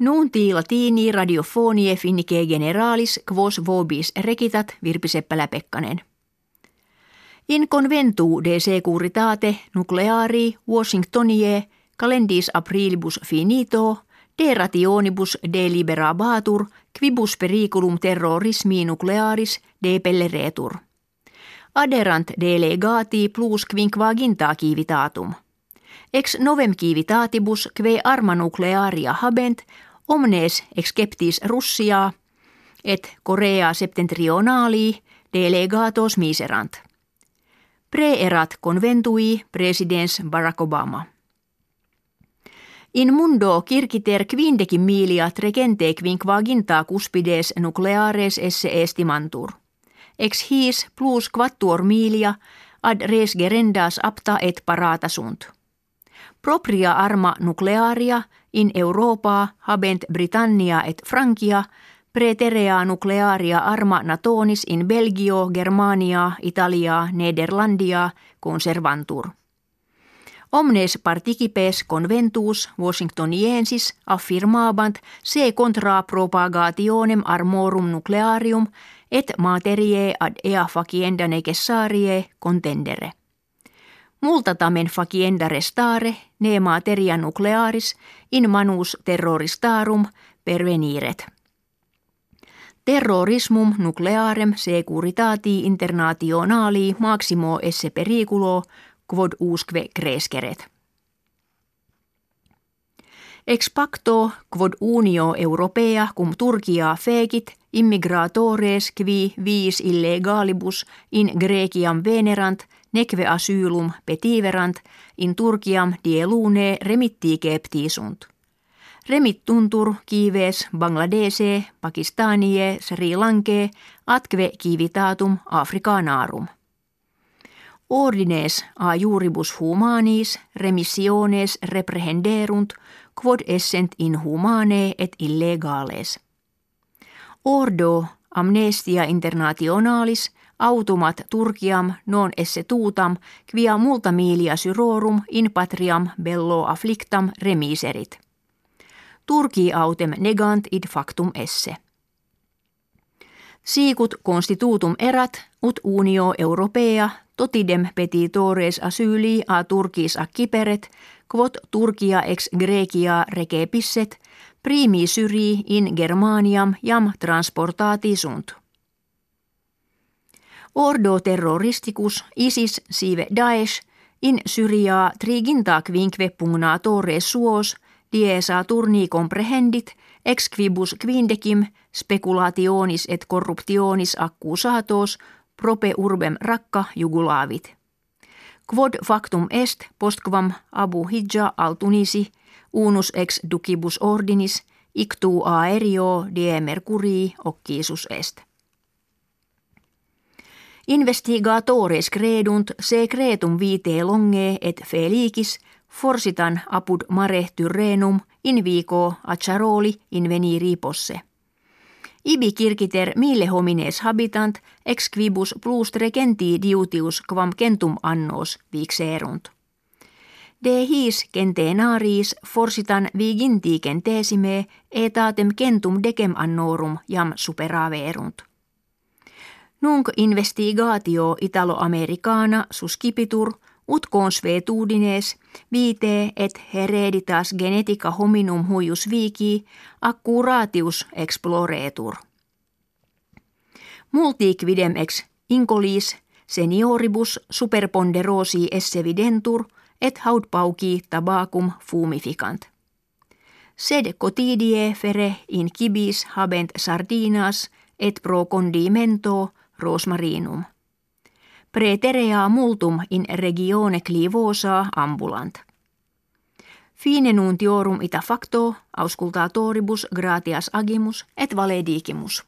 Nunti latini radiofonie finnike generalis quos vobis rekitat Virpi Seppälä-Pekkanen. In conventu de securitate nucleari Washingtonie calendis aprilibus finito de rationibus deliberabatur quibus periculum terrorismi nuclearis de pelleretur. Aderant delegati plus quinquaginta kivitatum. Ex novem kivitatibus kve arma nuclearia habent omnes exceptis Russia et Korea septentrionali delegatos miserant. Preerat conventui presidens Barack Obama. In mundo kirkiter quindecim milia trecente quinquaginta cuspides nucleares esse estimantur. Ex his plus quattuor milia ad res gerendas apta et parata sunt. Propria arma nuclearia in Europa habent Britannia et Frankia preterea nuclearia arma natonis in Belgio, Germania, Italia, Nederlandia conservantur. Omnes participes conventus Washingtoniensis affirmabant se contra propagationem armorum nuclearium et materie ad ea facienda necessarie contendere. Multatamen facienda restare ne materia nuclearis in manus terroristarum perveniret. Terrorismum nuclearem securitati internationali maximo esse periculo quod usque cresceret. Ex pacto quod unio europea cum Turkia fegit immigratores qui vis illegalibus in Greciam venerant neque asylum petiverant in Turkiam dielune remitti keptisunt. Remittuntur kiives Bangladese, Pakistanie, Sri Lanke, atque kivitatum Afrikanarum. Ordines a juribus humanis remissiones reprehenderunt quod essent inhumane et illegales. Ordo amnestia internationalis automat Turkiam non esse tuutam quia multa milia syrorum in patriam bello afflictam remiserit. Turki autem negant id factum esse. Sicut constitutum erat ut unio europea totidem petitores asyli a Turkis acciperet, quod Turkia ex Grecia recepisset, primi syri in Germaniam jam transportati sunt. Ordo terroristicus ISIS sive Daesh in Syria triginta quinque pugnatores suos diesa turni comprehendit ex quibus quindecim speculationis et corruptionis accusatos prope urbem rakka jugulavit. Quod factum est postquam Abu Hidja al Tunisi unus ex ducibus ordinis ictu aereo die mercurii occisus est. Investigatores credunt secretum vitae longe et felicis forsitan apud mare tyrenum in vico acharoli in veniri posse. Ibi kirkiter mille homines habitant ex quibus plus regenti diutius quam centum annos vixerunt. De his centenaris forsitan viginti centesime etatem centum decem annorum jam superaverunt. Nunc investigatio Italo-Americana suscipitur ut consuetudines vite et hereditas genetica hominum huius vici accuratius exploretur. Multiquidem ex incolis senioribus superponderosi esse videntur et hautpauci tabacum fumificant. Sed cotidie fere in kibis habent sardinas et pro condimento rosmarinum. Preterea multum in regione clivosa ambulant. Fine nuntiorum ita facto auscultatoribus gratias agimus et valedigimus.